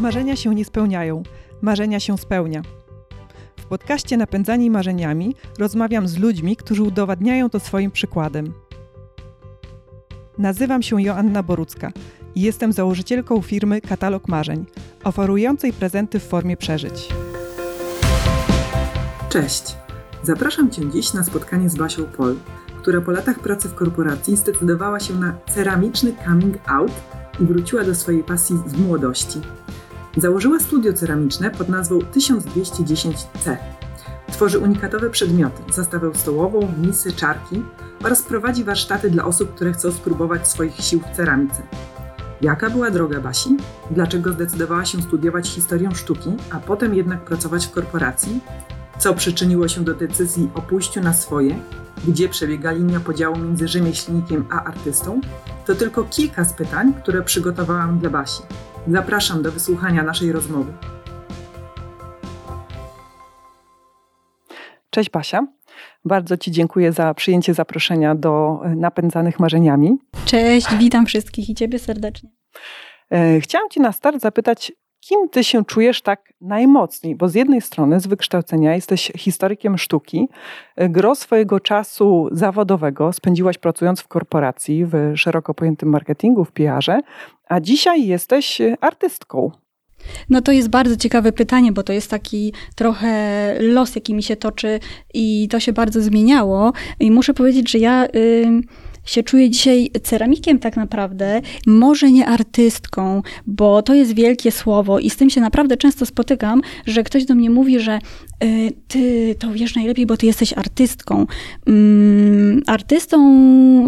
Marzenia się nie spełniają, marzenia się spełnia. W podcaście Napędzani Marzeniami rozmawiam z ludźmi, którzy udowadniają to swoim przykładem. Nazywam się Joanna Borucka i jestem założycielką firmy Katalog Marzeń, oferującej prezenty w formie przeżyć. Cześć! Zapraszam Cię dziś na spotkanie z Basią Pol, która po latach pracy w korporacji zdecydowała się na ceramiczny coming out i wróciła do swojej pasji z młodości. Założyła studio ceramiczne pod nazwą 1210C. Tworzy unikatowe przedmioty, zastawę stołową, misy, czarki oraz prowadzi warsztaty dla osób, które chcą spróbować swoich sił w ceramice. Jaka była droga Basi? Dlaczego zdecydowała się studiować historię sztuki, a potem jednak pracować w korporacji? Co przyczyniło się do decyzji o pójściu na swoje? Gdzie przebiega linia podziału między rzemieślnikiem a artystą? To tylko kilka z pytań, które przygotowałam dla Basi. Zapraszam do wysłuchania naszej rozmowy. Cześć Basia. Bardzo Ci dziękuję za przyjęcie zaproszenia do Napędzanych Marzeniami. Cześć, witam wszystkich i Ciebie serdecznie. E, chciałam Cię na start zapytać, kim Ty się czujesz tak najmocniej? Bo z jednej strony z wykształcenia jesteś historykiem sztuki, gro swojego czasu zawodowego spędziłaś pracując w korporacji, w szeroko pojętym marketingu, w PR-ze, a dzisiaj jesteś artystką. No to jest bardzo ciekawe pytanie, bo to jest taki trochę los, jaki mi się toczy i to się bardzo zmieniało. I muszę powiedzieć, że ja... się czuję dzisiaj ceramikiem tak naprawdę, może nie artystką, bo to jest wielkie słowo i z tym się naprawdę często spotykam, że ktoś do mnie mówi, że y, ty to wiesz najlepiej, bo ty jesteś artystką. Mm, artystą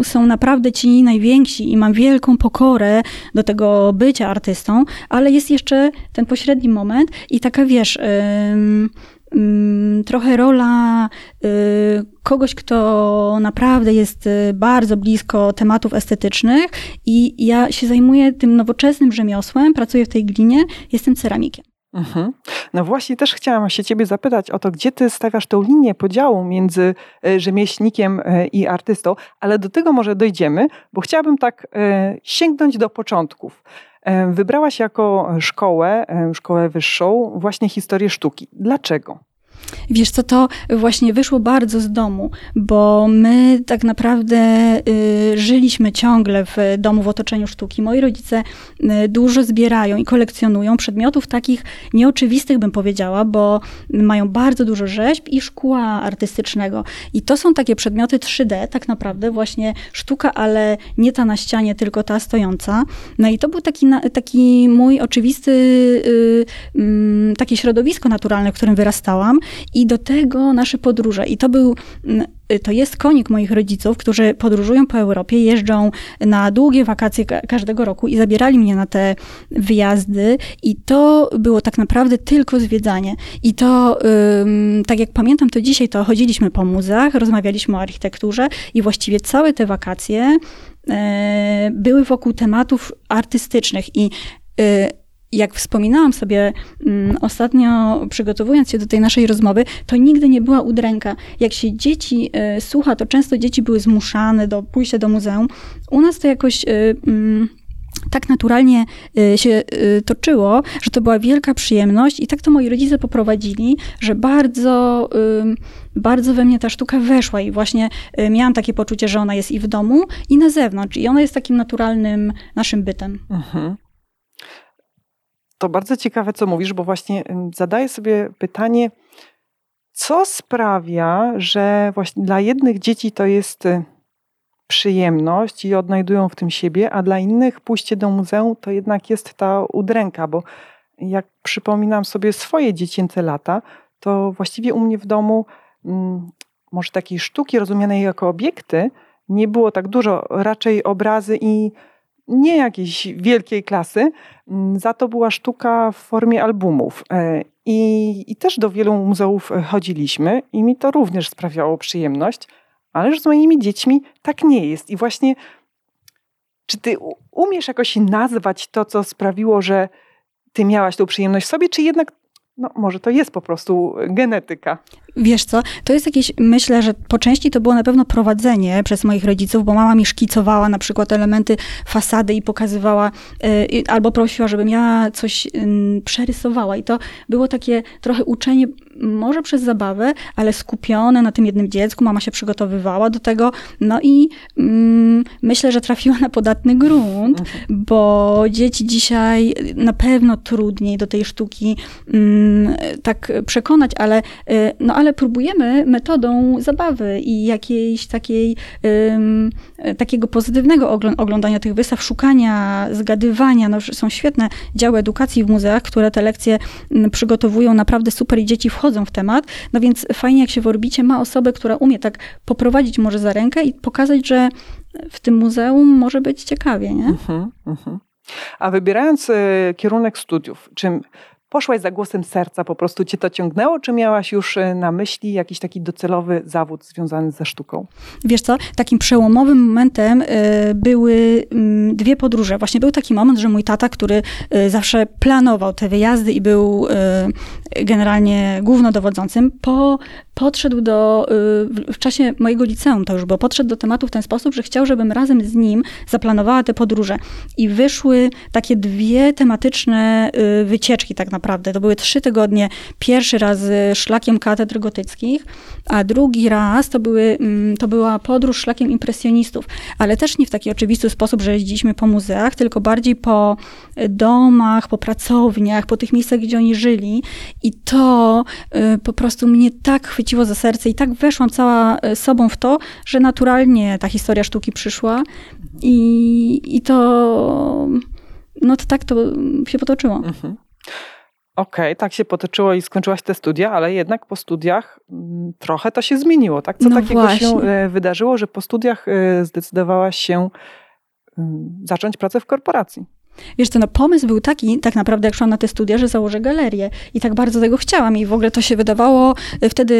są naprawdę ci najwięksi i mam wielką pokorę do tego bycia artystą, ale jest jeszcze ten pośredni moment i taka wiesz... trochę rola y, kogoś, kto naprawdę jest y, bardzo blisko tematów estetycznych i ja się zajmuję tym nowoczesnym rzemiosłem, pracuję w tej glinie, jestem ceramikiem. Mhm. No właśnie też chciałam się ciebie zapytać o to, gdzie ty stawiasz tę linię podziału między y, rzemieślnikiem i artystą, ale do tego może dojdziemy, bo chciałabym tak sięgnąć do początków. E, wybrałaś jako szkołę, e, szkołę wyższą, właśnie historię sztuki. Dlaczego? Wiesz co, to właśnie wyszło bardzo z domu, bo my tak naprawdę y, żyliśmy ciągle w domu w otoczeniu sztuki. Moi rodzice y, dużo zbierają i kolekcjonują przedmiotów takich nieoczywistych, bym powiedziała, bo mają bardzo dużo rzeźb i szkła artystycznego. I to są takie przedmioty 3D, tak naprawdę, właśnie sztuka, ale nie ta na ścianie, tylko ta stojąca. No i to był taki, taki mój oczywisty, y, mm, takie środowisko naturalne, w którym wyrastałam. I do tego nasze podróże. I to był mm, to jest konik moich rodziców, którzy podróżują po Europie, jeżdżą na długie wakacje każdego roku i zabierali mnie na te wyjazdy i to było tak naprawdę tylko zwiedzanie. I to, tak jak pamiętam to dzisiaj, to chodziliśmy po muzeach, rozmawialiśmy o architekturze i właściwie całe te wakacje e, były wokół tematów artystycznych i y, jak wspominałam sobie mm, ostatnio, przygotowując się do tej naszej rozmowy, to nigdy nie była udręka. Jak się dzieci y, słucha, to często dzieci były zmuszane do pójścia do muzeum. U nas to jakoś. Y, mm, tak naturalnie y, się toczyło, że to była wielka przyjemność i tak to moi rodzice poprowadzili, że bardzo, bardzo we mnie ta sztuka weszła i właśnie miałam takie poczucie, że ona jest i w domu, i na zewnątrz i ona jest takim naturalnym naszym bytem. Mhm. To bardzo ciekawe, co mówisz, bo właśnie zadaję sobie pytanie, co sprawia, że właśnie dla jednych dzieci to jest y, przyjemność i odnajdują w tym siebie, a dla innych pójście do muzeum to jednak jest ta udręka, bo jak przypominam sobie swoje dziecięce lata, to właściwie u mnie w domu może takiej sztuki rozumianej jako obiekty nie było tak dużo, raczej obrazy i nie jakiejś wielkiej klasy, mm, za to była sztuka w formie albumów. E, I, I, też do wielu muzeów e, chodziliśmy i mi to również sprawiało przyjemność, ale z moimi dziećmi tak nie jest. I właśnie, czy ty umiesz jakoś nazwać to, co sprawiło, że ty miałaś tą przyjemność w sobie, czy jednak no, może to jest po prostu genetyka. Wiesz co, to jest jakieś, myślę, że po części to było na pewno prowadzenie przez moich rodziców, bo mama mi szkicowała na przykład elementy fasady i pokazywała, y, albo prosiła, żebym ja coś y, przerysowała. I to było takie trochę uczenie, może przez zabawę, ale skupione na tym jednym dziecku. Mama się przygotowywała do tego. No i mm, myślę, że trafiła na podatny grunt, mhm. bo dzieci dzisiaj na pewno trudniej do tej sztuki tak przekonać, ale, y, no, ale próbujemy metodą zabawy i jakiejś takiej, takiego pozytywnego oglądania tych wystaw, szukania, zgadywania. No, są świetne działy edukacji w muzeach, które te lekcje przygotowują naprawdę super i dzieci wchodzą w temat. No więc fajnie, jak się w orbicie ma osobę, która umie tak poprowadzić może za rękę i pokazać, że w tym muzeum może być ciekawie, nie? Uh -huh, uh -huh. A wybierając y, kierunek studiów, czym poszłaś za głosem serca, po prostu cię to ciągnęło, czy miałaś już e, na myśli jakiś taki docelowy zawód związany ze sztuką? Wiesz co, takim przełomowym momentem e, były mm, dwie podróże. Właśnie był taki moment, że mój tata, który e, zawsze planował te wyjazdy i był generalnie głównodowodzącym, po, podszedł do, w czasie mojego liceum to już było, podszedł do tematu w ten sposób, że chciał, żebym razem z nim zaplanowała te podróże. I wyszły takie dwie tematyczne wycieczki tak naprawdę. To były trzy tygodnie. Pierwszy raz szlakiem katedr gotyckich, a drugi raz to, były, mm, to była podróż szlakiem impresjonistów, ale też nie w taki oczywisty sposób, że jeździliśmy po muzeach, tylko bardziej po domach, po pracowniach, po tych miejscach, gdzie oni żyli. I to y, po prostu mnie tak chwyciło za serce i tak weszłam cała y, sobą w to, że naturalnie ta historia sztuki przyszła i, i to no to tak to się potoczyło. Mhm. Okej, okay, tak się potoczyło i skończyłaś te studia, ale jednak po studiach mm, trochę to się zmieniło, tak? Co no takiego właśnie. się e, wydarzyło, że po studiach e, zdecydowałaś się mm, zacząć pracę w korporacji? Wiesz co, no pomysł był taki, tak naprawdę jak szłam na te studia, że założę galerię. I tak bardzo tego chciałam. I w ogóle to się wydawało, e, wtedy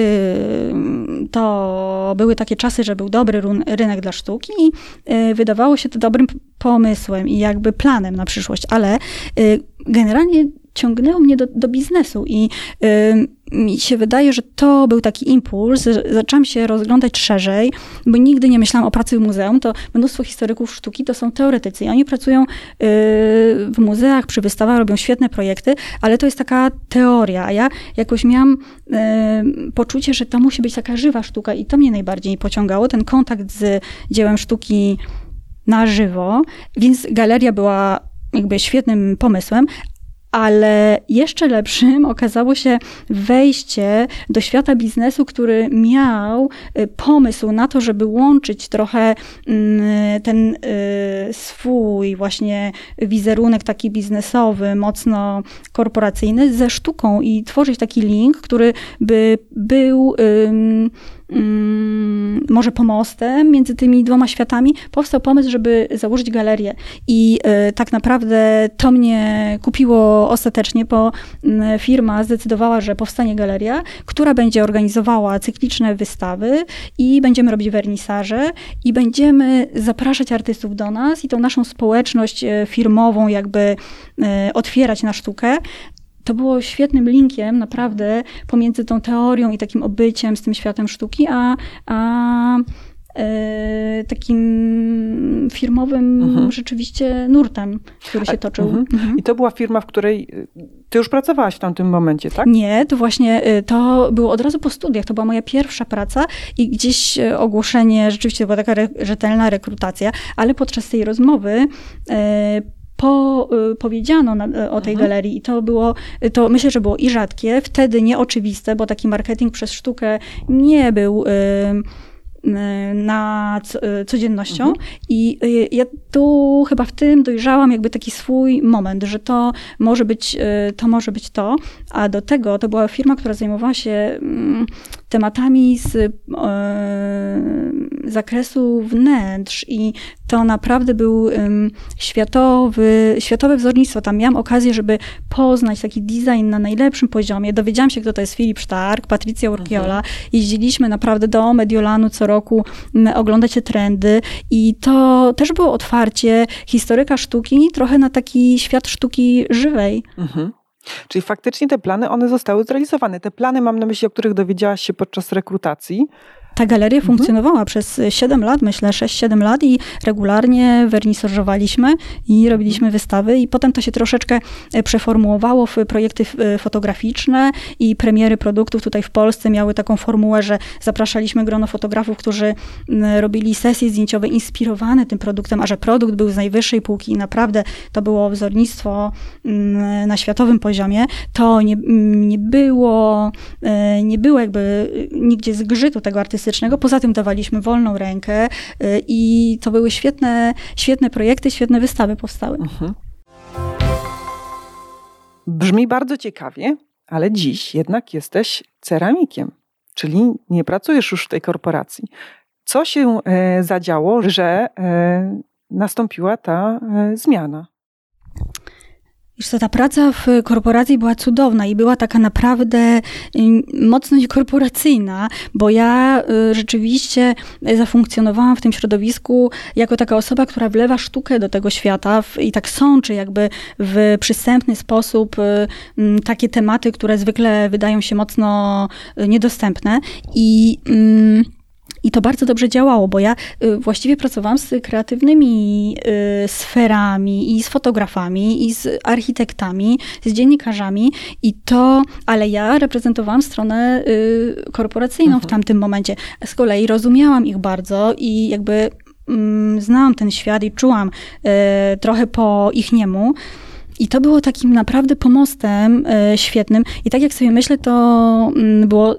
mm, to były takie czasy, że był dobry rynek dla sztuki i wydawało się to dobrym pomysłem i jakby planem na przyszłość, ale generalnie ciągnęło mnie do, do biznesu i y, mi się wydaje, że to był taki impuls. Zaczęłam się rozglądać szerzej, bo nigdy nie myślałam o pracy w muzeum. To mnóstwo historyków sztuki to są teoretycy i oni pracują y, w muzeach, przy wystawach, robią świetne projekty, ale to jest taka teoria. A ja jakoś miałam y, poczucie, że to musi być taka żywa sztuka i to mnie najbardziej pociągało, ten kontakt z dziełem sztuki na żywo, więc galeria była jakby świetnym pomysłem, ale jeszcze lepszym okazało się wejście do świata biznesu, który miał y, pomysł na to, żeby łączyć trochę mm, ten y, swój właśnie wizerunek taki biznesowy, mocno korporacyjny ze sztuką i tworzyć taki link, który by był Mm, może pomostem między tymi dwoma światami, powstał pomysł, żeby założyć galerię. I y, tak naprawdę to mnie kupiło ostatecznie, bo firma zdecydowała, że powstanie galeria, która będzie organizowała cykliczne wystawy i będziemy robić wernisaże i będziemy zapraszać artystów do nas i tą naszą społeczność y, firmową jakby y, otwierać na sztukę to było świetnym linkiem naprawdę pomiędzy tą teorią i takim obyciem z tym światem sztuki, a, a e, takim firmowym mhm. rzeczywiście nurtem, który się toczył. Mhm. Mhm. I to była firma, w której y, ty już pracowałaś w tamtym momencie, tak? Nie, to właśnie y, to było od razu po studiach. To była moja pierwsza praca i gdzieś y, ogłoszenie, rzeczywiście była taka re, rzetelna rekrutacja, ale podczas tej rozmowy po, y, powiedziano na, y, o tej mhm. galerii i to było, to myślę, że było i rzadkie, wtedy nieoczywiste, bo taki marketing przez sztukę nie był y, na codziennością. Mhm. I ja tu chyba w tym dojrzałam jakby taki swój moment, że to może być to, może być to. A do tego to była firma, która zajmowała się mm, tematami z e, zakresu wnętrz i to naprawdę był światowy, światowe wzornictwo. Tam miałam okazję, żeby poznać taki design na najlepszym poziomie. Dowiedziałam się, kto to jest Filip Stark, Patrycja Urquiola. Mhm. Jeździliśmy naprawdę do Mediolanu co roku oglądać te trendy i to też było otwarcie historyka sztuki trochę na taki świat sztuki żywej. Mhm. Czyli faktycznie te plany, one zostały zrealizowane. Te plany mam na myśli, o których dowiedziałaś się podczas rekrutacji. Ta galeria mhm. funkcjonowała przez 7 lat, myślę, 6-7 lat i regularnie wernisażowaliśmy i robiliśmy wystawy i potem to się troszeczkę e, przeformułowało w projekty e, fotograficzne i premiery produktów tutaj w Polsce miały taką formułę, że zapraszaliśmy grono fotografów, którzy robili sesje zdjęciowe inspirowane tym produktem, a że produkt był z najwyższej półki i naprawdę to było wzornictwo na światowym poziomie, to nie, nie było, e, nie było jakby nigdzie zgrzytu tego artystycznego artystycznego. Poza tym dawaliśmy wolną rękę y, i to były świetne, świetne projekty, świetne wystawy powstały. Mhm. Brzmi bardzo ciekawie, ale dziś jednak jesteś ceramikiem, czyli nie pracujesz już w tej korporacji. Co się e, zadziało, że e, nastąpiła ta e, zmiana? Wiesz co, ta praca w korporacji była cudowna i była taka naprawdę y, mocno niekorporacyjna, bo ja y, rzeczywiście zafunkcjonowałam w tym środowisku jako taka osoba, która wlewa sztukę do tego świata i tak sączy jakby w przystępny sposób y, takie tematy, które zwykle wydają się mocno niedostępne. I i to bardzo dobrze działało, bo ja y, właściwie pracowałam z kreatywnymi y, sferami i z fotografami, i z architektami, z dziennikarzami i to, ale ja reprezentowałam stronę y, korporacyjną mhm. w tamtym momencie. Z kolei rozumiałam ich bardzo i jakby mm, znałam ten świat i czułam trochę po ich niemu. I to było takim naprawdę pomostem świetnym. I tak jak sobie myślę, to mm, było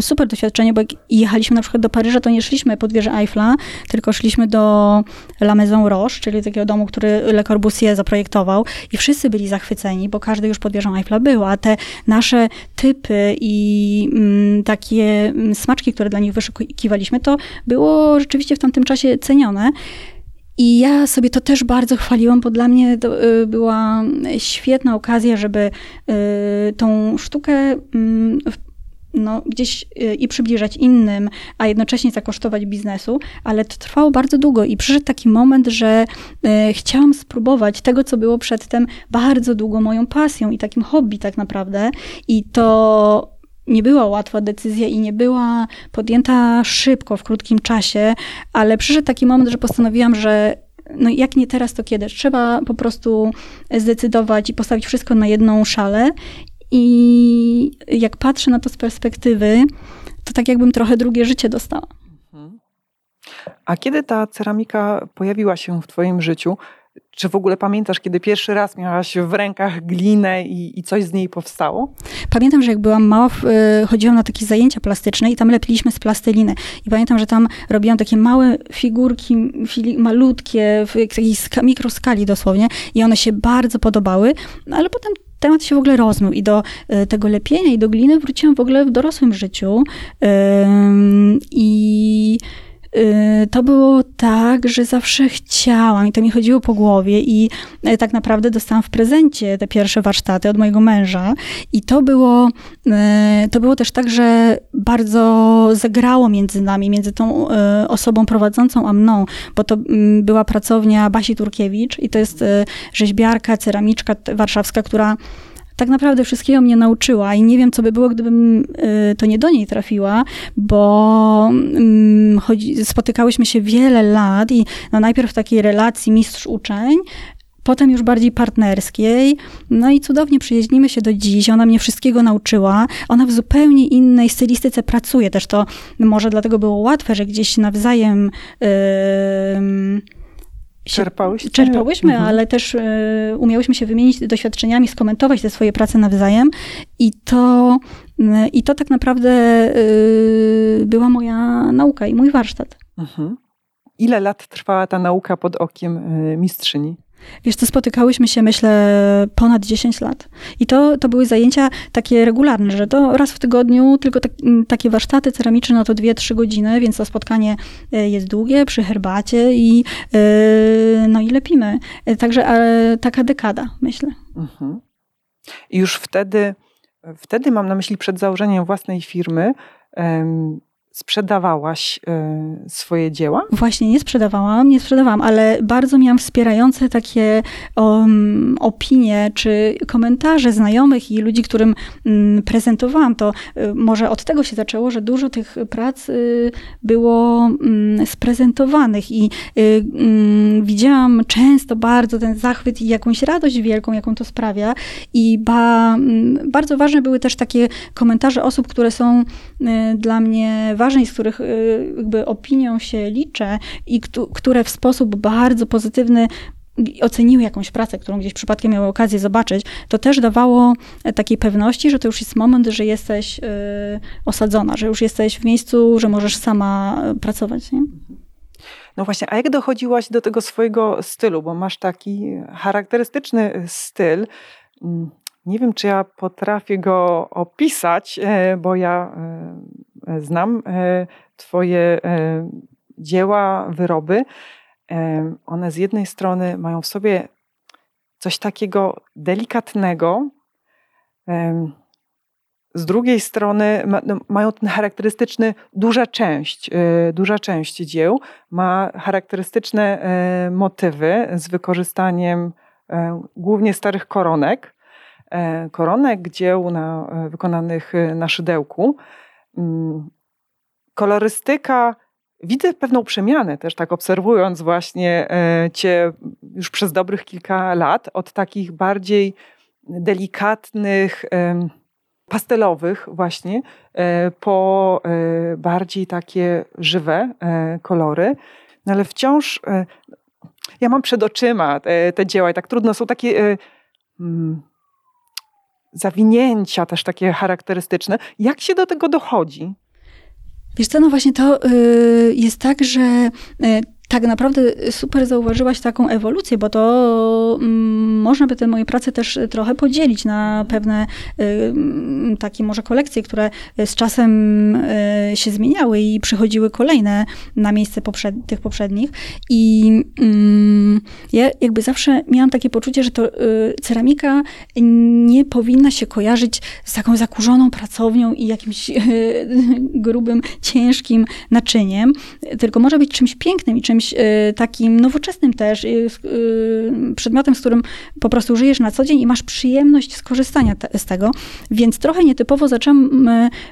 super doświadczenie, bo jak jechaliśmy na przykład do Paryża, to nie szliśmy pod wieżę Eiffla, tylko szliśmy do La Maison Roche, czyli takiego domu, który Le Corbusier zaprojektował i wszyscy byli zachwyceni, bo każdy już pod wieżą Eiffla był, a te nasze typy i mm, takie mm, smaczki, które dla nich wyszukiwaliśmy, to było rzeczywiście w tamtym czasie cenione. I ja sobie to też bardzo chwaliłam, bo dla mnie to y, była świetna okazja, żeby y, tą sztukę mm, no, gdzieś y, i przybliżać innym, a jednocześnie zakosztować biznesu, ale to trwało bardzo długo i przyszedł taki moment, że y, chciałam spróbować tego, co było przedtem bardzo długo moją pasją i takim hobby tak naprawdę i to nie była łatwa decyzja i nie była podjęta szybko, w krótkim czasie, ale przyszedł taki moment, że postanowiłam, że no jak nie teraz, to kiedy? Trzeba po prostu zdecydować i postawić wszystko na jedną szalę i jak patrzę na to z perspektywy, to tak jakbym trochę drugie życie dostała. Mhm. A kiedy ta ceramika pojawiła się w Twoim życiu? Czy w ogóle pamiętasz, kiedy pierwszy raz miałaś w rękach glinę i, i coś z niej powstało? Pamiętam, że jak byłam mała, y, chodziłam na takie zajęcia plastyczne i tam lepiliśmy z plasteliny. I pamiętam, że tam robiłam takie małe figurki, malutkie, w takiej mikroskali dosłownie i one się bardzo podobały, no ale potem temat się w ogóle rozmył i do e, tego lepienia i do gliny wróciłam w ogóle w dorosłym życiu. I to było tak, że zawsze chciałam i to mi chodziło po głowie i e, tak naprawdę dostałam w prezencie te pierwsze warsztaty od mojego męża i to było, e, to było też tak, że bardzo zagrało między nami, między tą e, osobą prowadzącą a mną, bo to mm, była pracownia Basi Turkiewicz i to jest rzeźbiarka, ceramiczka warszawska, która tak naprawdę wszystkiego mnie nauczyła i nie wiem, co by było, gdybym y, to nie do niej trafiła, bo mm, chodzi, spotykałyśmy się wiele lat i no najpierw w takiej relacji mistrz-uczeń, potem już bardziej partnerskiej. No i cudownie przyjeździmy się do dziś. Ona mnie wszystkiego nauczyła. Ona w zupełnie innej stylistyce pracuje. Też to może dlatego było łatwe, że gdzieś nawzajem. Yy, Czerpałyście? Czerpałyśmy, mhm. ale też y, umiałyśmy się wymienić doświadczeniami, skomentować te swoje prace nawzajem i to, y, i to tak naprawdę y, była moja nauka i mój warsztat. Mhm. Ile lat trwała ta nauka pod okiem mistrzyni? Wiesz, to spotykałyśmy się, myślę, ponad 10 lat. I to, to były zajęcia takie regularne, że to raz w tygodniu, tylko tak, takie warsztaty ceramiczne, no to 2-3 godziny, więc to spotkanie e, jest długie, przy herbacie i, e, no i lepimy. E, także taka dekada, myślę. Mhm. I już wtedy, wtedy mam na myśli przed założeniem własnej firmy, sprzedawałaś y, swoje dzieła? Właśnie nie sprzedawałam, nie sprzedawałam, ale bardzo miałam wspierające takie um, opinie czy komentarze znajomych i ludzi, którym um, prezentowałam. To y, może od tego się zaczęło, że dużo tych prac y, było mm, sprezentowanych i y, mm, widziałam często bardzo ten zachwyt i jakąś radość wielką, jaką to sprawia. I ba, mm, bardzo ważne były też takie komentarze osób, które są dla mnie i z których y, jakby opinią się liczę i które w sposób bardzo pozytywny oceniły jakąś pracę, którą gdzieś przypadkiem miały okazję zobaczyć, to też dawało takiej pewności, że to już jest moment, że jesteś y, osadzona, że już jesteś w miejscu, że możesz sama pracować. Nie? No właśnie, a jak dochodziłaś do tego swojego stylu? Bo masz taki charakterystyczny styl. Mm, nie wiem, czy ja potrafię go opisać, e, bo ja e, znam e, Twoje dzieła, wyroby. One z jednej strony mają w sobie coś takiego delikatnego, z drugiej strony no, mają ten charakterystyczny, duża część, duża część dzieł ma charakterystyczne motywy z wykorzystaniem głównie starych koronek, E, koronek dzieł na, e, wykonanych e, na szydełku. Mm, kolorystyka, widzę pewną przemianę też, tak obserwując właśnie Cię już przez dobrych kilka lat, od takich bardziej delikatnych, pastelowych właśnie, po bardziej takie żywe kolory. No ale wciąż ja mam przed oczyma te, te dzieła i tak trudno, są takie mm, zawinięcia też takie charakterystyczne. Jak się do tego dochodzi? Wiesz co, no właśnie to y, jest tak, że y, tak naprawdę super zauważyłaś taką ewolucję, bo to mm, można by te moje prace też trochę podzielić na pewne y, takie może kolekcje, które z czasem y, się zmieniały i przychodziły kolejne na miejsce poprzed, tych poprzednich. I y, ja jakby zawsze miałam takie poczucie, że to y, ceramika nie powinna się kojarzyć z taką zakurzoną pracownią i jakimś grubym, ciężkim naczyniem, tylko może być czymś pięknym i czymś czymś y, takim nowoczesnym też, y, y, przedmiotem, z którym po prostu żyjesz na co dzień i masz przyjemność skorzystania z tego. Więc trochę nietypowo zaczęłam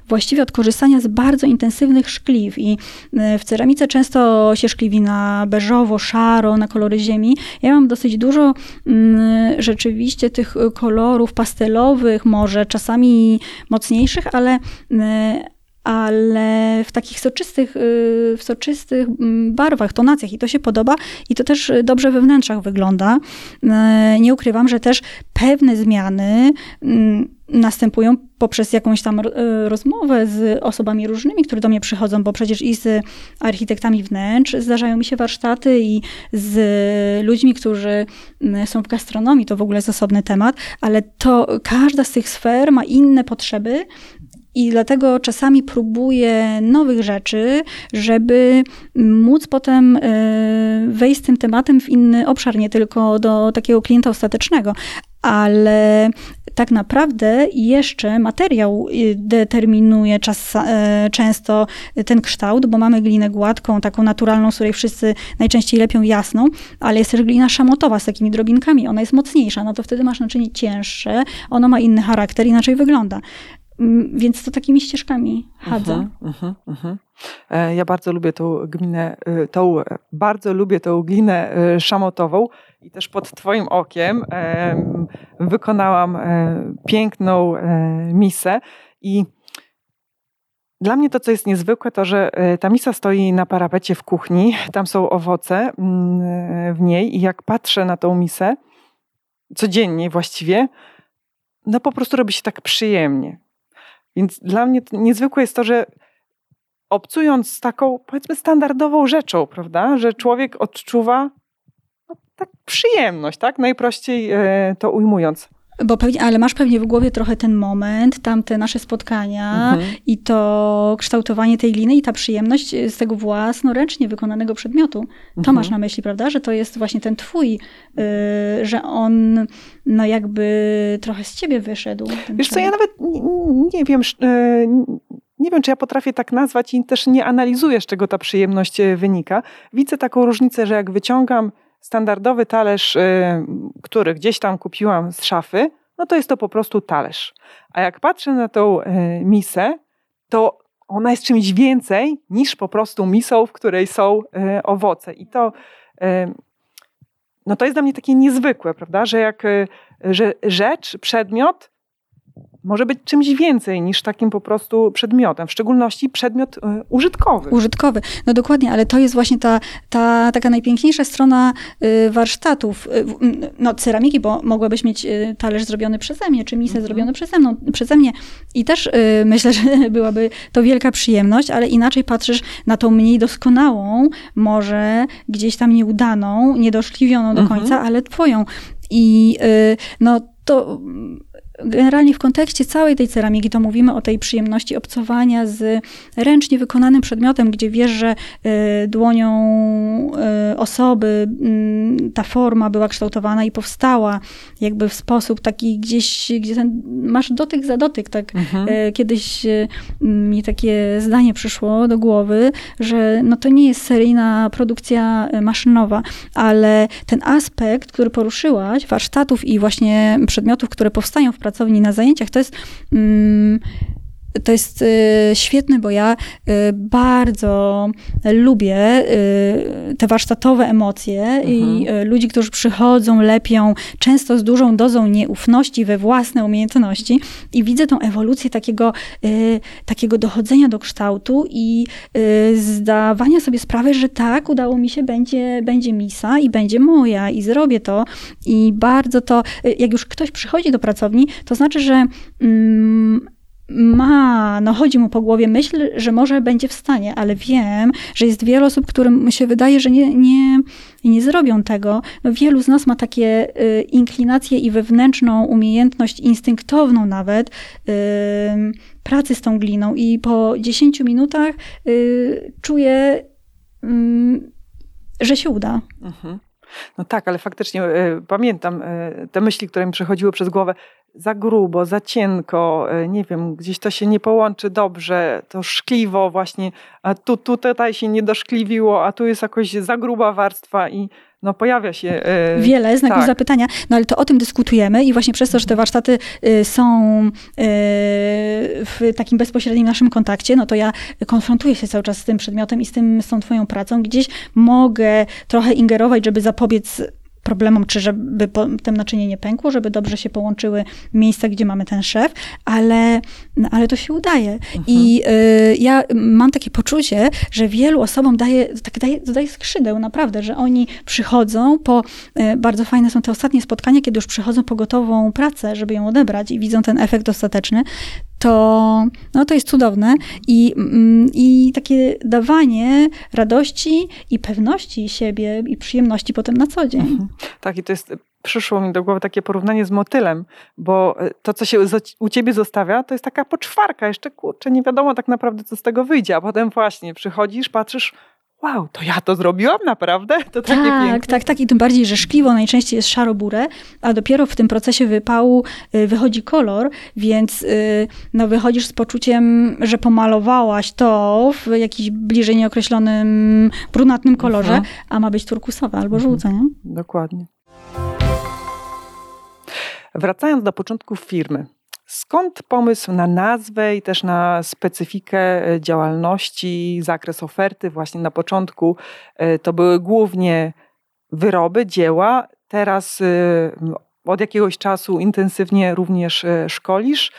właściwie od korzystania z bardzo intensywnych szkliw i w ceramice często się szkliwi na beżowo, szaro, na kolory ziemi. Ja mam dosyć dużo mm, rzeczywiście tych kolorów pastelowych, może czasami mocniejszych, ale ale w takich soczystych, y, w soczystych mm, barwach, tonacjach i to się podoba i to też dobrze we wnętrzach wygląda. Y, nie ukrywam, że też pewne zmiany mm, następują poprzez jakąś tam y, rozmowę z osobami różnymi, które do mnie przychodzą, bo przecież i z architektami wnętrz zdarzają mi się warsztaty i z ludźmi, którzy mm, są w gastronomii, to w ogóle jest osobny temat, ale to każda z tych sfer ma inne potrzeby i dlatego czasami próbuję nowych rzeczy, żeby móc potem e, wejść z tym tematem w inny obszar, nie tylko do takiego klienta ostatecznego. Ale tak naprawdę jeszcze materiał y, determinuje czas, e, często ten kształt, bo mamy glinę gładką, taką naturalną, z której wszyscy najczęściej lepią jasną, ale jest też glina szamotowa z takimi drobinkami. Ona jest mocniejsza, no to wtedy masz naczynie cięższe, ono ma inny charakter, inaczej wygląda. Mm, więc to takimi ścieżkami chadza. Uh -huh, uh -huh, uh -huh. Ja bardzo lubię tą gminę, y, tą, bardzo lubię tą glinę szamotową i też pod twoim okiem wykonałam e, piękną e, misę i dla mnie to, co jest niezwykłe, to, że e, ta misa stoi na parapecie w kuchni, tam są owoce mm, w niej i jak patrzę na tą misę, codziennie właściwie, no po prostu robi się tak przyjemnie. Więc dla mnie niezwykłe jest to, że obcując z taką, powiedzmy, standardową rzeczą, prawda, że człowiek odczuwa no, tak przyjemność, tak? Najprościej e, to ujmując. Bo pewnie, ale masz pewnie w głowie trochę ten moment, tamte nasze spotkania mhm. i to kształtowanie tej gliny i ta przyjemność z tego własnoręcznie wykonanego przedmiotu. To mhm. masz na myśli, prawda? Że to jest właśnie ten twój, y, że on no jakby trochę z ciebie wyszedł. Wiesz co, ja nawet nie, nie wiem, y, nie wiem, czy ja potrafię tak nazwać i też nie analizuję, z czego ta przyjemność e, wynika. Widzę taką różnicę, że jak wyciągam standardowy talerz, e, który gdzieś tam kupiłam z szafy, no to jest to po prostu talerz. A jak patrzę na tą e, misę, to ona jest czymś więcej niż po prostu misą, w której są owoce. I to, no to jest dla mnie takie niezwykłe, prawda, że jak że rzecz, przedmiot może być czymś więcej niż takim po prostu przedmiotem, w szczególności przedmiot y, użytkowy. Użytkowy, no dokładnie, ale to jest właśnie ta, ta taka najpiękniejsza strona y, warsztatów, y, no ceramiki, bo mogłabyś mieć talerz zrobiony przeze mnie, czy misę mhm. zrobiony przeze, mną, przeze mnie i też myślę, że byłaby to wielka przyjemność, ale inaczej patrzysz na tą mniej doskonałą, może gdzieś tam nieudaną, niedoszliwioną do mhm. końca, ale twoją. I no to generalnie w kontekście całej tej ceramiki to mówimy o tej przyjemności obcowania z ręcznie wykonanym przedmiotem, gdzie wiesz, że y, dłonią y, osoby y, ta forma była kształtowana i powstała jakby w sposób taki gdzieś, gdzie ten, masz dotyk za dotyk. Tak mhm. Y, kiedyś mi takie zdanie przyszło do głowy, że no to nie jest seryjna produkcja maszynowa, ale ten aspekt, który poruszyłaś, warsztatów i właśnie przedmiotów, które powstają w pracowni na zajęciach, to jest mm, to jest y, świetne, bo ja y, bardzo lubię y, te warsztatowe emocje mhm. i ludzi, którzy przychodzą, lepią, często z dużą dozą nieufności we własne umiejętności i widzę tą ewolucję takiego, takiego dochodzenia do kształtu i zdawania sobie sprawy, że tak, udało mi się, będzie, będzie misa i będzie moja i zrobię to i bardzo to, jak już ktoś przychodzi do pracowni, to znaczy, że mm, ma, no chodzi mu po głowie myśl, że może będzie w stanie, ale wiem, że jest wiele osób, którym się wydaje, że nie, nie, nie zrobią tego. No wielu z nas ma takie y, inklinacje i wewnętrzną umiejętność, instynktowną nawet, y, pracy z tą gliną i po 10 minutach y, czuje, mm, że się uda. Mhm. No tak, ale faktycznie y, pamiętam y, te myśli, które mi przechodziły przez głowę za grubo, za cienko, e, nie wiem, gdzieś to się nie połączy dobrze, to szkliwo właśnie, a tu, tu tutaj się nie doszkliwiło, a tu jest jakoś za gruba warstwa i no pojawia się... Yy, Wiele znaków tak. zapytania, no ale to o tym dyskutujemy i właśnie przez to, że te warsztaty y, są y, w takim bezpośrednim naszym kontakcie, no to ja konfrontuję się cały czas z tym przedmiotem i z, tym, z tą twoją pracą. Gdzieś mogę trochę ingerować, żeby zapobiec problemom, czy żeby potem naczynie nie pękło, żeby dobrze się połączyły miejsca, gdzie mamy ten szef, ale, no, ale to się udaje. Mhm. I y, ja mam takie poczucie, że wielu osobom daje, tak daje, daje skrzydeł, naprawdę, że oni przychodzą po, y, bardzo fajne są te ostatnie spotkania, kiedy już przychodzą po gotową pracę, żeby ją odebrać i widzą ten efekt ostateczny, to, no to jest cudowne I, mm, i takie dawanie radości i pewności siebie i przyjemności potem na co dzień. Mhm. Tak, i to jest przyszło mi do głowy takie porównanie z motylem, bo e, to, co się u ciebie zostawia, to jest taka poczwarka. Jeszcze kurczę, nie wiadomo tak naprawdę, co z tego wyjdzie, a potem właśnie przychodzisz, patrzysz, wow, to ja to zrobiłam naprawdę? To takie tak, piękne. tak, tak. I tym bardziej, że szkliwo najczęściej jest szaro-burę, a dopiero w tym procesie wypału y, wychodzi kolor, więc y, no, wychodzisz z poczuciem, że pomalowałaś to w jakimś bliżej nieokreślonym brunatnym kolorze, mhm. a ma być turkusowe albo mhm. żółte, nie? Dokładnie. Wracając do początków firmy. Skąd pomysł na nazwę i też na specyfikę e, działalności, zakres oferty? Właśnie na początku e, to były głównie wyroby, dzieła. Teraz e, od jakiegoś czasu intensywnie również szkolisz.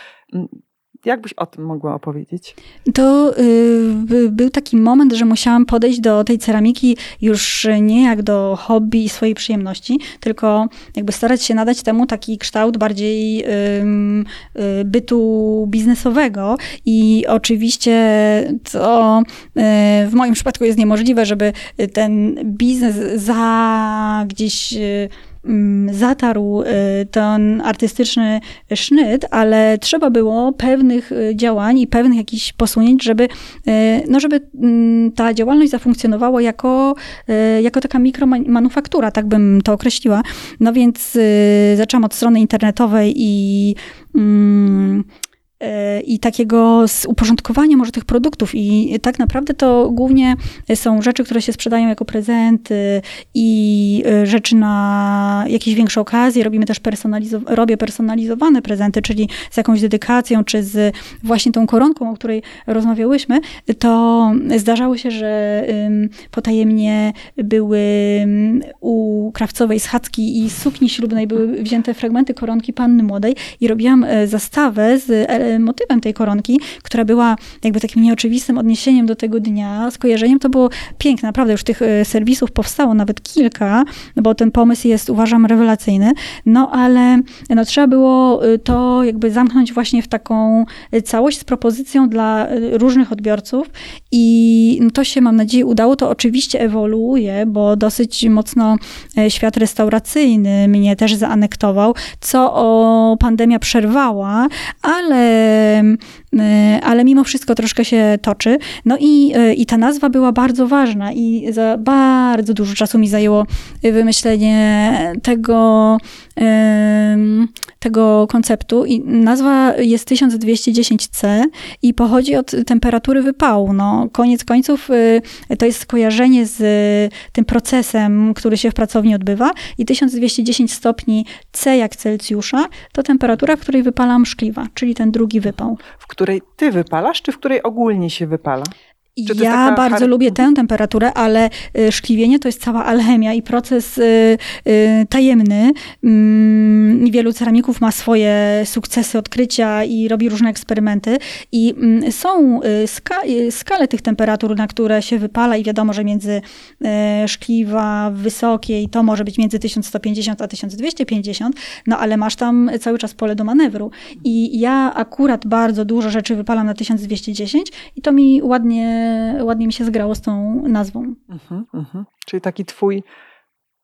Jak byś o tym mogła opowiedzieć? To y, był taki moment, że musiałam podejść do tej ceramiki już nie jak do hobby i swojej przyjemności, tylko jakby starać się nadać temu taki kształt bardziej y, y, bytu biznesowego. I oczywiście to y, w moim przypadku jest niemożliwe, żeby ten biznes za gdzieś y, zatarł y, ten artystyczny sznyt, ale trzeba było pewnych y, działań i pewnych jakichś posunięć, żeby, y, no żeby mm, ta działalność zafunkcjonowała jako, jako taka mikromanufaktura, tak bym to określiła. No więc zaczęłam od strony internetowej i mm, i takiego uporządkowania może tych produktów. I tak naprawdę to głównie są rzeczy, które się sprzedają jako prezenty i rzeczy na jakieś większe okazje. Robimy też personalizo robię personalizowane prezenty, czyli z jakąś dedykacją, czy z właśnie tą koronką, o której rozmawiałyśmy, to zdarzało się, że potajemnie były u krawcowej schadzki i sukni ślubnej były wzięte fragmenty koronki panny młodej i robiłam e, zastawę z e, motywem tej koronki, która była jakby takim nieoczywistym odniesieniem do tego dnia, skojarzeniem. To było piękne, naprawdę już tych e, serwisów powstało nawet kilka, bo ten pomysł jest uważam rewelacyjny, no ale no, trzeba było to jakby zamknąć właśnie w taką całość z propozycją dla różnych odbiorców i to się mam nadzieję udało. To oczywiście ewoluuje, bo dosyć mocno świat restauracyjny mnie też zaanektował, co o pandemia przerwała, ale, Um, ale mimo wszystko troszkę się toczy. No i, e, i ta nazwa była bardzo ważna i za bardzo dużo czasu mi zajęło wymyślenie tego, tego konceptu. I nazwa jest 1210C i pochodzi od temperatury wypału. No, koniec końców to jest skojarzenie z tym procesem, który się w pracowni odbywa i 1210 stopni C jak Celsjusza to temperatura, w której wypalam szkliwa, czyli ten drugi wypał. W której ty wypalasz, czy w której ogólnie się wypala? Ja bardzo lubię tę temperaturę, ale y, szkliwienie to jest cała alchemia i proces y, y, tajemny. Mm, wielu ceramików ma swoje sukcesy, odkrycia i robi różne eksperymenty. I mm, są ska skale tych temperatur, na które się wypala i wiadomo, że między szkliwa wysokie i to może być między 1150 a 1250, no ale masz tam cały czas pole do manewru. I ja akurat bardzo dużo rzeczy wypalam na 1210 i to mi ładnie ładnie mi się zgrało z tą nazwą. Mhm, mhm. Czyli taki twój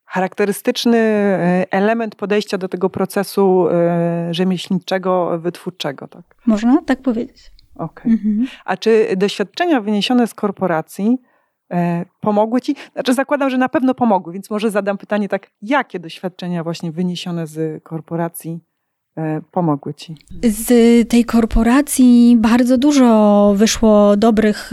charakterystyczny e, element podejścia do tego procesu e, rzemieślniczego, wytwórczego, tak? Można tak powiedzieć. Okay. Mhm. A czy doświadczenia wyniesione z korporacji e, pomogły ci? Znaczy zakładam, że na pewno pomogły, więc może zadam pytanie tak, jakie doświadczenia właśnie wyniesione z korporacji pomogły ci? Z tej korporacji bardzo dużo wyszło dobrych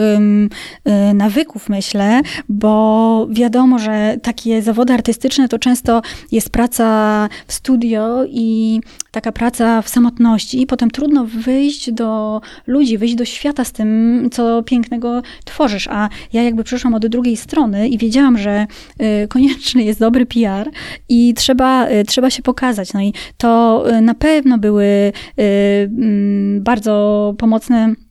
e, nawyków, myślę, bo wiadomo, że takie zawody artystyczne to często jest praca w studio i taka praca w samotności, i potem trudno wyjść do ludzi, wyjść do świata z tym, co pięknego tworzysz. A ja jakby przyszłam od drugiej strony i wiedziałam, że e, konieczny jest dobry PR i trzeba, trzeba się pokazać. No i to na pewno były y, mm, bardzo pomocne Y,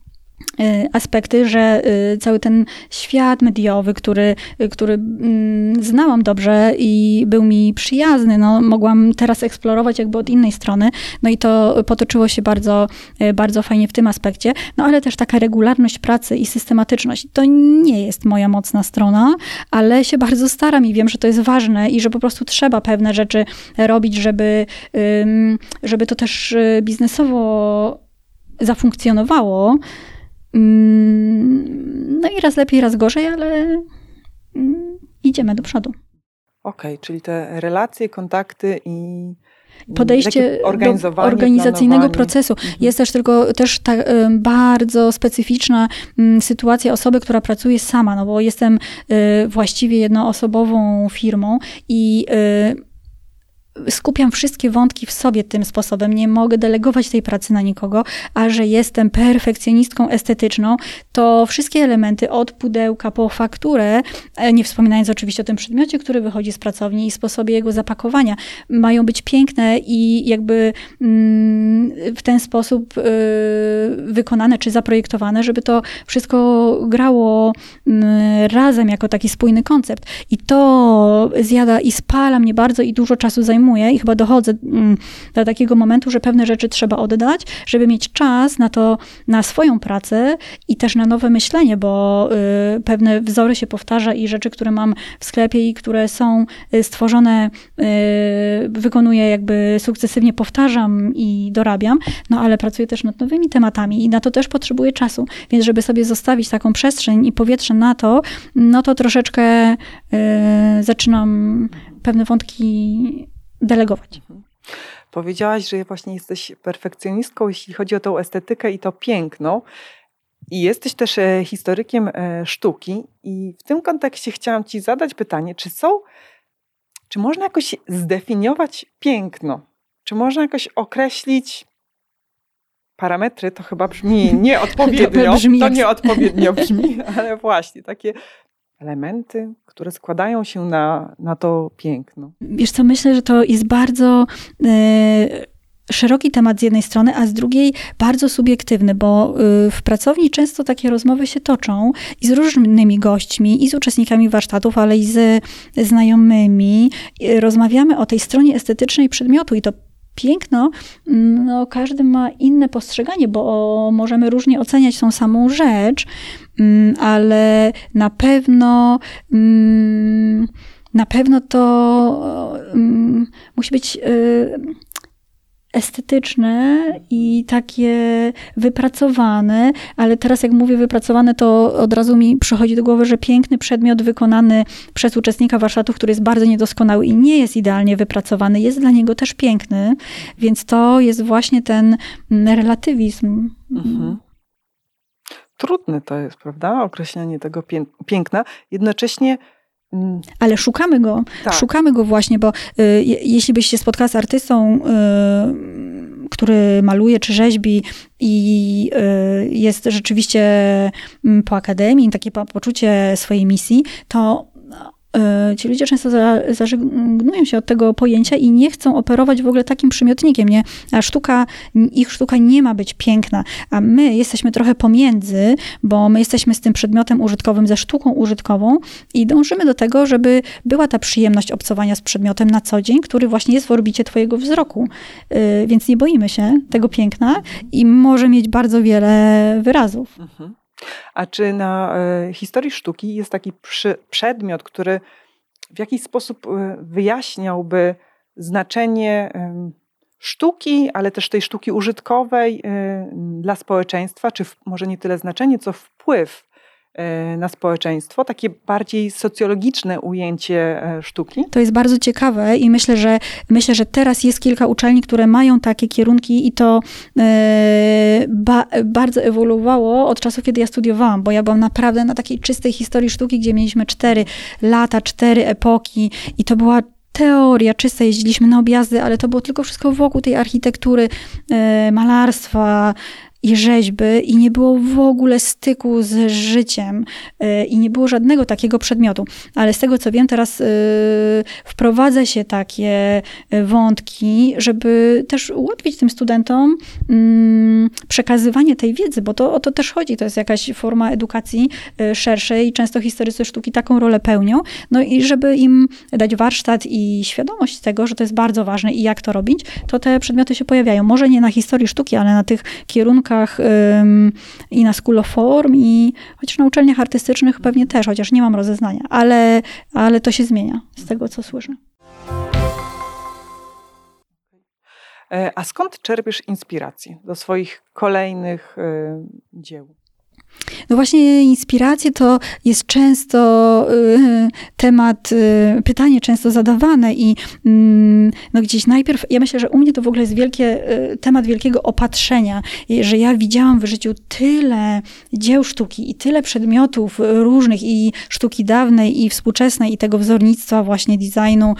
aspekty, że y, cały ten świat mediowy, który, y, który mm, znałam dobrze i był mi przyjazny, no, mogłam teraz eksplorować jakby od innej strony, no i to potoczyło się bardzo, bardzo fajnie w tym aspekcie, no ale też taka regularność pracy i systematyczność. To nie jest moja mocna strona, ale się bardzo staram i wiem, że to jest ważne i że po prostu trzeba pewne rzeczy robić, żeby, żeby to też biznesowo zafunkcjonowało. Mm, no i raz lepiej, raz gorzej, ale mm, idziemy do przodu. Okej, okay, czyli te relacje, kontakty i podejście do organizacyjnego planowanie. procesu. Mhm. Jest też tylko też ta, bardzo specyficzna sytuacja osoby, która pracuje sama, no bo jestem y, właściwie jednoosobową firmą i y, skupiam wszystkie wątki w sobie tym sposobem, nie mogę delegować tej pracy na nikogo, a że jestem perfekcjonistką estetyczną, to wszystkie elementy od pudełka po fakturę, e, nie wspominając oczywiście o tym przedmiocie, który wychodzi z pracowni i sposobie jego zapakowania, mają być piękne i jakby mm, w ten sposób y, wykonane czy zaprojektowane, żeby to wszystko grało mm, razem jako taki spójny koncept. I to zjada i spala mnie bardzo i dużo czasu zajmuje i chyba dochodzę mm, do takiego momentu, że pewne rzeczy trzeba oddać, żeby mieć czas na to, na swoją pracę i też na nowe myślenie, bo y, pewne wzory się powtarza i rzeczy, które mam w sklepie i które są y, stworzone, y, wykonuję jakby sukcesywnie, powtarzam i dorabiam, no ale pracuję też nad nowymi tematami i na to też potrzebuję czasu, więc żeby sobie zostawić taką przestrzeń i powietrze na to, no to troszeczkę zaczynam pewne wątki delegować. Mhm. Powiedziałaś, że właśnie jesteś perfekcjonistką, jeśli chodzi o tą estetykę i to piękno. I jesteś też e, historykiem e, sztuki. I w tym kontekście chciałam Ci zadać pytanie, czy są, czy można jakoś zdefiniować piękno? Czy można jakoś określić parametry? To chyba brzmi nieodpowiednio. to, brzmi to nieodpowiednio brzmi, ale właśnie takie elementy, które składają się na, na to piękno. Wiesz co, myślę, że to jest bardzo e, szeroki temat z jednej strony, a z drugiej bardzo subiektywny, bo y, w pracowni często takie rozmowy się toczą i z różnymi gośćmi, i z uczestnikami warsztatów, ale i z znajomymi. Rozmawiamy o tej stronie estetycznej przedmiotu i to piękno, mm, no, każdy ma inne postrzeganie, bo możemy różnie oceniać tą samą rzecz, ale na pewno mm, na pewno to musi być y, estetyczne i takie wypracowane, ale teraz jak mówię wypracowane, to od razu mi przychodzi do głowy, że piękny przedmiot wykonany przez uczestnika warsztatu, który jest bardzo niedoskonały i nie jest idealnie wypracowany, jest dla niego też piękny, więc to jest właśnie ten relatywizm. Mhm. Trudne to jest, prawda? Określenie tego piękna. Jednocześnie Mm. Ale szukamy go, tak. szukamy go właśnie, bo y, jeśli byś się spotkała z artystą, y, który maluje czy rzeźbi i y, jest rzeczywiście mm, po akademii, takie poczucie swojej misji, to ci ludzie często zażegnują się od tego pojęcia i nie chcą operować w ogóle takim przymiotnikiem, nie? A sztuka, ich sztuka nie ma być piękna, a my jesteśmy trochę pomiędzy, bo my jesteśmy z tym przedmiotem użytkowym, ze sztuką użytkową i dążymy do tego, żeby była ta przyjemność obcowania z przedmiotem na co dzień, który właśnie jest w orbicie twojego wzroku. E, więc nie boimy się tego piękna i może mieć bardzo wiele wyrazów. Mhm. A czy na e, historii sztuki jest taki przy, przedmiot, który w jakiś sposób e, wyjaśniałby znaczenie sztuki, ale też tej sztuki użytkowej e, dla społeczeństwa, czy może nie tyle znaczenie, co wpływ na społeczeństwo, takie bardziej socjologiczne ujęcie e, sztuki? To jest bardzo ciekawe i myślę, że myślę, że teraz jest kilka uczelni, które mają takie kierunki i to e, ba, bardzo ewoluowało od czasu, kiedy ja studiowałam, bo ja byłam naprawdę na takiej czystej historii sztuki, gdzie mieliśmy cztery lata, cztery epoki i to była teoria czysta, jeździliśmy na objazdy, ale to było tylko wszystko wokół tej architektury, malarstwa, i rzeźby i nie było w ogóle styku z życiem y, i nie było żadnego takiego przedmiotu. Ale z tego co wiem, teraz y, wprowadza się takie y, wątki, żeby też ułatwić tym studentom mm, przekazywanie tej wiedzy, bo to o to też chodzi. To jest jakaś forma edukacji szerszej i często historycy sztuki taką rolę pełnią. No i żeby im dać warsztat i świadomość tego, że to jest bardzo ważne i jak to robić, to te przedmioty się pojawiają. Może nie na historii sztuki, ale na tych kierunkach i na School of Form, i chociaż na uczelniach artystycznych pewnie też, chociaż nie mam rozeznania, ale, ale to się zmienia z tego, co słyszę. A skąd czerpiesz inspirację do swoich kolejnych y, dzieł? No właśnie inspiracje to jest często y, temat, y, pytanie często zadawane i y, no gdzieś najpierw, ja myślę, że u mnie to w ogóle jest wielkie, y, temat wielkiego opatrzenia, że ja widziałam w życiu tyle dzieł sztuki i tyle przedmiotów różnych i sztuki dawnej i współczesnej i tego wzornictwa właśnie designu,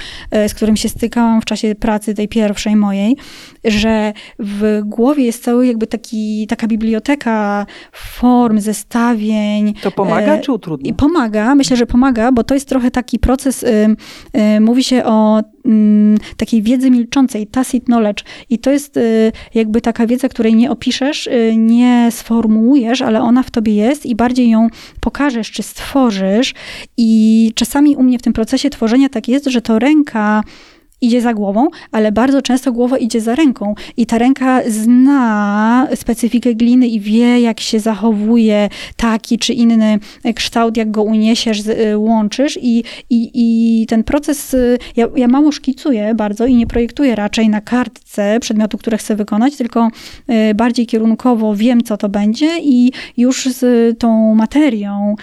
z którym się stykałam w czasie pracy tej pierwszej mojej, że w głowie jest cały jakby taki, taka biblioteka form, zestawień. To pomaga e, czy utrudnia? I pomaga, myślę, że pomaga, bo to jest trochę taki proces, y, y, mówi się o mm, takiej wiedzy milczącej, tacit knowledge. I to jest y, jakby taka wiedza, której nie opiszesz, nie sformułujesz, ale ona w tobie jest i bardziej ją pokażesz, czy stworzysz. I czasami u mnie w tym procesie tworzenia tak jest, że to ręka idzie za głową, ale bardzo często głowa idzie za ręką i ta ręka zna specyfikę gliny i wie, jak się zachowuje taki czy inny kształt, jak go uniesiesz, y, łączysz i, i, i ten proces, y, ja, ja mało szkicuję bardzo i nie projektuję raczej na kartce przedmiotu, które chcę wykonać, tylko y, bardziej kierunkowo wiem, co to będzie i już z tą materią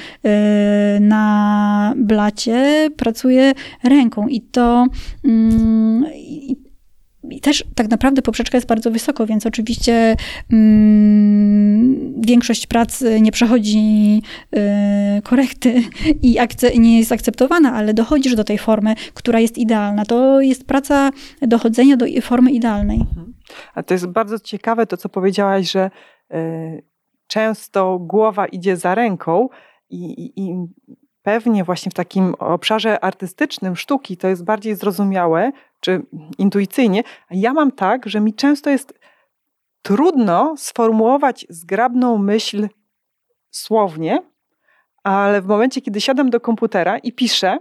na blacie pracuję ręką i to mm, i też tak naprawdę poprzeczka jest bardzo wysoko, więc oczywiście mm, większość prac nie przechodzi y, korekty i nie jest akceptowana, ale dochodzisz do tej formy, która jest idealna. To jest praca dochodzenia do formy idealnej. Mhm. A to jest bardzo ciekawe to, co powiedziałaś, że y, często głowa idzie za ręką i, i, i pewnie właśnie w takim obszarze artystycznym sztuki to jest bardziej zrozumiałe czy intuicyjnie. Ja mam tak, że mi często jest trudno sformułować zgrabną myśl słownie, ale w momencie, kiedy siadam do komputera i piszę,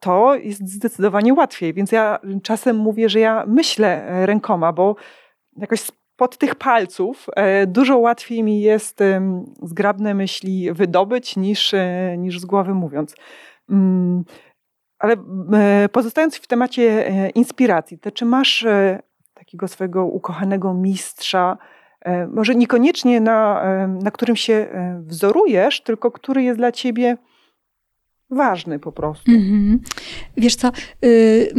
to jest zdecydowanie łatwiej. Więc ja czasem mówię, że ja myślę rękoma, bo jakoś pod tych palców e, dużo łatwiej mi jest zgrabne myśli wydobyć niż, e, niż z głowy mówiąc. Mm, ale e, pozostając w temacie inspiracji, to czy masz takiego swojego ukochanego mistrza, może niekoniecznie na, na którym się wzorujesz, tylko który jest dla ciebie ważny po prostu? Mm -hmm. Wiesz co, y,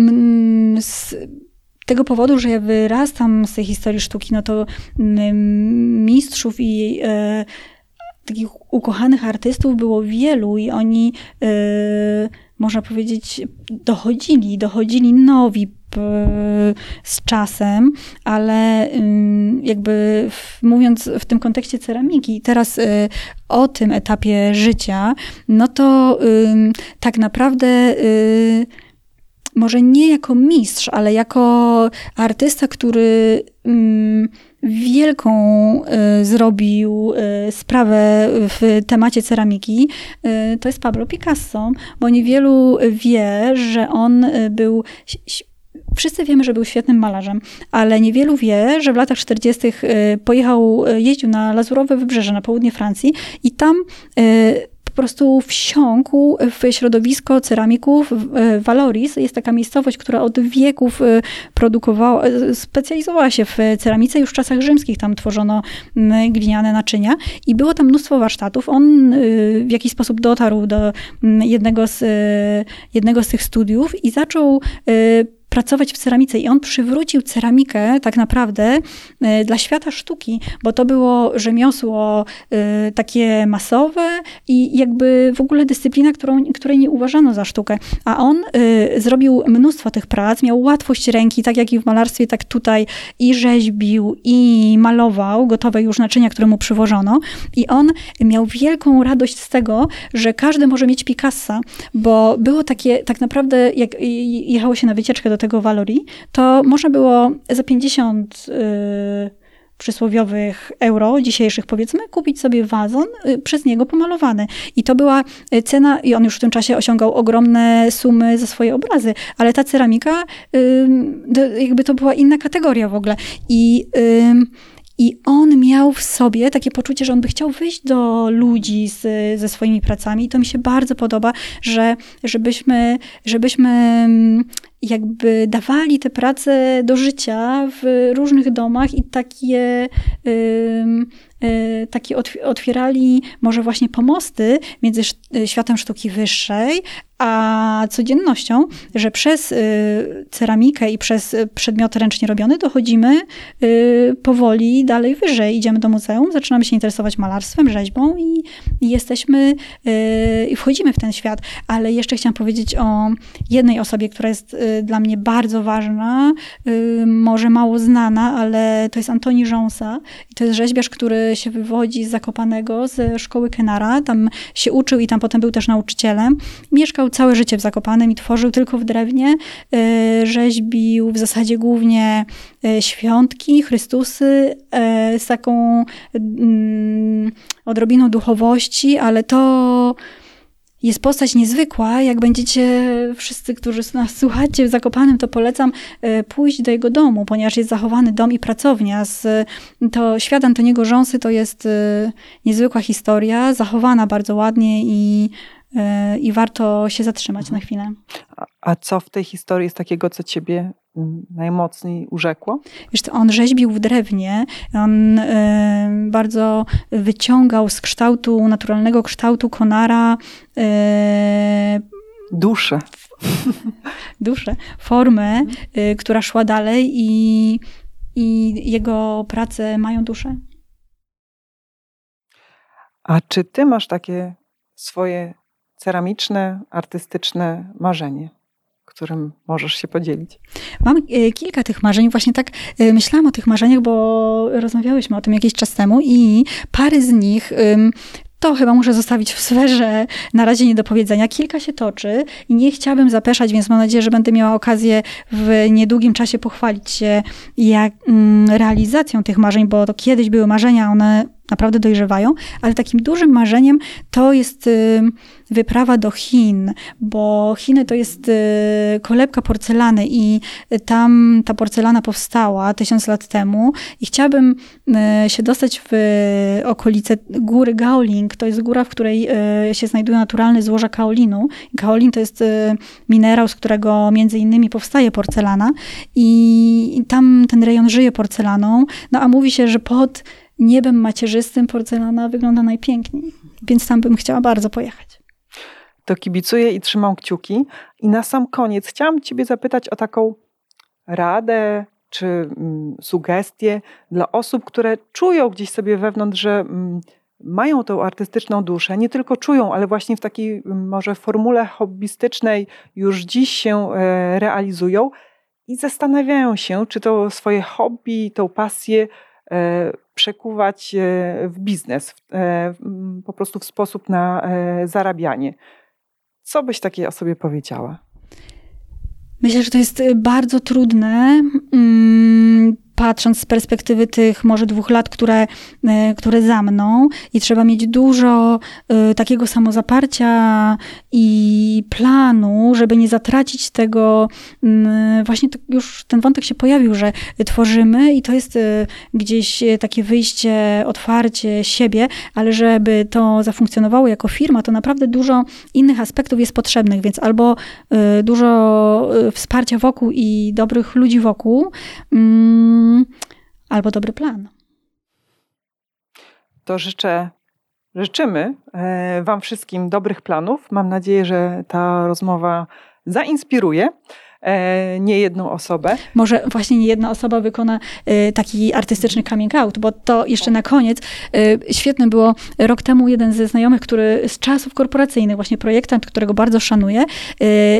tego powodu, że ja wyrastam z tej historii sztuki, no to mm, mistrzów i e, takich ukochanych artystów było wielu i oni, e, można powiedzieć, dochodzili, dochodzili nowi z czasem, ale jakby mówiąc w tym kontekście ceramiki, teraz e, o tym etapie życia, no to tak naprawdę może nie jako mistrz, ale jako artysta, który mm, wielką y, zrobił y, sprawę w temacie ceramiki, y, to jest Pablo Picasso, bo niewielu wie, że on był Wszyscy wiemy, że był świetnym malarzem, ale niewielu wie, że w latach 40. Y, pojechał, jeździł na Lazurowe Wybrzeże, na południe Francji i tam po prostu wsiąkł w środowisko ceramików Valoris. Jest taka miejscowość, która od wieków e, produkowała, e, specjalizowała się w ceramice. Już w czasach rzymskich tam tworzono gliniane naczynia i było tam mnóstwo warsztatów. On e, w jakiś sposób dotarł do jednego z, jednego z tych studiów i zaczął pracować w ceramice i on przywrócił ceramikę tak naprawdę e, dla świata sztuki, bo to było rzemiosło e, takie masowe i jakby w ogóle dyscyplina, którą, której nie uważano za sztukę. A on e, zrobił mnóstwo tych prac, miał łatwość ręki, tak jak i w malarstwie, tak tutaj i rzeźbił, i malował gotowe już naczynia, które mu przywożono. I on miał wielką radość z tego, że każdy może mieć Picassa, bo było takie, tak naprawdę, jak jechało się na wycieczkę do tego Valorii, to można było za 50 y, przysłowiowych euro, dzisiejszych powiedzmy, kupić sobie wazon y, przez niego pomalowany. I to była y, cena, i on już w tym czasie osiągał ogromne sumy za swoje obrazy, ale ta ceramika, jakby to była inna kategoria w ogóle. I i on miał w sobie takie poczucie, że on by chciał wyjść do ludzi z, ze swoimi pracami. I to mi się bardzo podoba, że żebyśmy, żebyśmy jakby dawali te prace do życia w różnych domach i takie, yy, takie otwierali może właśnie pomosty między światem sztuki wyższej, a codziennością, że przez y, ceramikę i przez y, przedmioty ręcznie robione dochodzimy y, powoli dalej wyżej. Idziemy do muzeum, zaczynamy się interesować malarstwem, rzeźbą i jesteśmy, i wchodzimy w ten świat. Ale jeszcze chciałam powiedzieć o jednej osobie, która jest dla mnie bardzo ważna, może mało znana, ale to jest Antoni Rząsa. To jest rzeźbiarz, który się wywodzi z Zakopanego, ze szkoły Kenara. Tam się uczył i tam potem był też nauczycielem. Mieszkał całe życie w Zakopanem i tworzył tylko w drewnie. E, rzeźbił w zasadzie głównie e, świątki, Chrystusy z taką mm, odrobiną duchowości, ale to jest postać niezwykła. Jak będziecie wszyscy, którzy nas słuchacie w Zakopanem, to polecam pójść do jego domu, ponieważ jest zachowany dom i pracownia. Z, to świat Antoniego Rząsy to jest niezwykła historia, zachowana bardzo ładnie i i warto się zatrzymać mhm. na chwilę. A, a co w tej historii jest takiego, co ciebie najmocniej urzekło? Wiesz, on rzeźbił w drewnie, on y, bardzo wyciągał z kształtu, naturalnego kształtu konara y, duszę. duszę, formę, y, która szła dalej i, i jego prace mają duszę. A czy ty masz takie swoje ceramiczne, artystyczne marzenie? Którym możesz się podzielić? Mam e, kilka tych marzeń. Właśnie tak e, myślałam o tych marzeniach, bo rozmawiałyśmy o tym jakiś czas temu i parę z nich to chyba muszę zostawić w sferze na razie nie do powiedzenia. Kilka się toczy i nie chciałabym zapeszać, więc mam nadzieję, że będę miała okazję w niedługim czasie pochwalić się jak, realizacją tych marzeń, bo to kiedyś były marzenia, one naprawdę dojrzewają, ale takim dużym marzeniem to jest y, wyprawa do Chin, bo Chiny to jest y, kolebka porcelany i tam ta porcelana powstała tysiąc lat temu i chciałabym y, się dostać w okolice góry Gaoling. To jest góra, w której się znajdują naturalne złoża kaolinu. Kaolin to jest minerał, z którego między innymi powstaje porcelana i tam ten rejon żyje porcelaną. No a mówi się, że pod niebem macierzystym porcelana wygląda najpiękniej. Więc tam bym chciała bardzo pojechać. To kibicuję i trzymam kciuki. I na sam koniec chciałam Ciebie zapytać o taką radę czy mm, sugestię dla osób, które czują gdzieś sobie wewnątrz, że mm, mają tą artystyczną duszę, nie tylko czują, ale właśnie w takiej mm, może formule hobbystycznej już dziś się e, realizują i zastanawiają się, czy to swoje hobby, tą pasję e, przekuwać e, w biznes, e, po prostu w sposób na e, zarabianie. Co byś takiej osobie powiedziała? Myślę, że to jest bardzo trudne. Patrząc z perspektywy tych może dwóch lat, które, e, które za mną i trzeba mieć dużo y, takiego samozaparcia i planu, żeby nie zatracić tego, właśnie już ten wątek się pojawił, że tworzymy i to jest y, gdzieś takie wyjście, otwarcie siebie, ale żeby to zafunkcjonowało jako firma, to naprawdę dużo innych aspektów jest potrzebnych, więc albo dużo wsparcia wokół i dobrych ludzi wokół, mm, albo dobry plan. To życzę, życzymy e, Wam wszystkim dobrych planów. Mam nadzieję, że ta rozmowa zainspiruje nie jedną osobę. Może właśnie nie jedna osoba wykona e, taki artystyczny coming out, bo to jeszcze na koniec e, świetne było rok temu jeden ze znajomych, który z czasów korporacyjnych, właśnie projektant, którego bardzo szanuję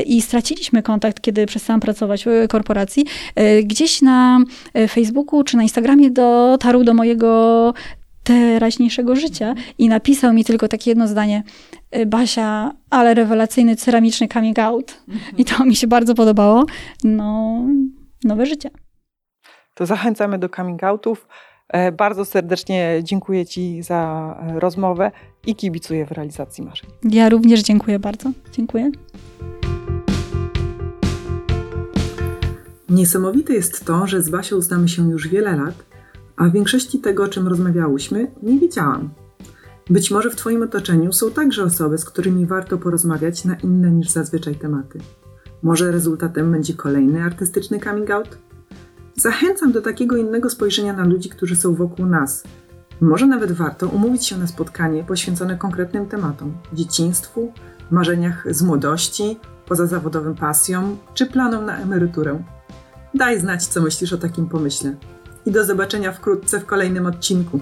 i straciliśmy kontakt, kiedy przestałam pracować w korporacji, gdzieś na Facebooku czy na Instagramie dotarł do mojego teraźniejszego życia i napisał mi tylko takie jedno zdanie. Y, Basia, ale rewelacyjny ceramiczny coming out. Mhm. I to mi się bardzo podobało. No, nowe życie. To zachęcamy do coming outów. E, bardzo serdecznie dziękuję Ci za e, rozmowę i kibicuję w realizacji marzeń. Ja również dziękuję bardzo. Dziękuję. Niesamowite jest to, że z Basią znamy się już wiele lat, a w większości tego, o czym rozmawiałyśmy, nie wiedziałam. Być może w Twoim otoczeniu są także osoby, z którymi warto porozmawiać na inne niż zazwyczaj tematy. Może rezultatem będzie kolejny artystyczny coming out? Zachęcam do takiego innego spojrzenia na ludzi, którzy są wokół nas. Może nawet warto umówić się na spotkanie poświęcone konkretnym tematom dzieciństwu, marzeniach z młodości, pozazawodowym pasjom czy planom na emeryturę. Daj znać, co myślisz o takim pomyśle. I do zobaczenia wkrótce w kolejnym odcinku.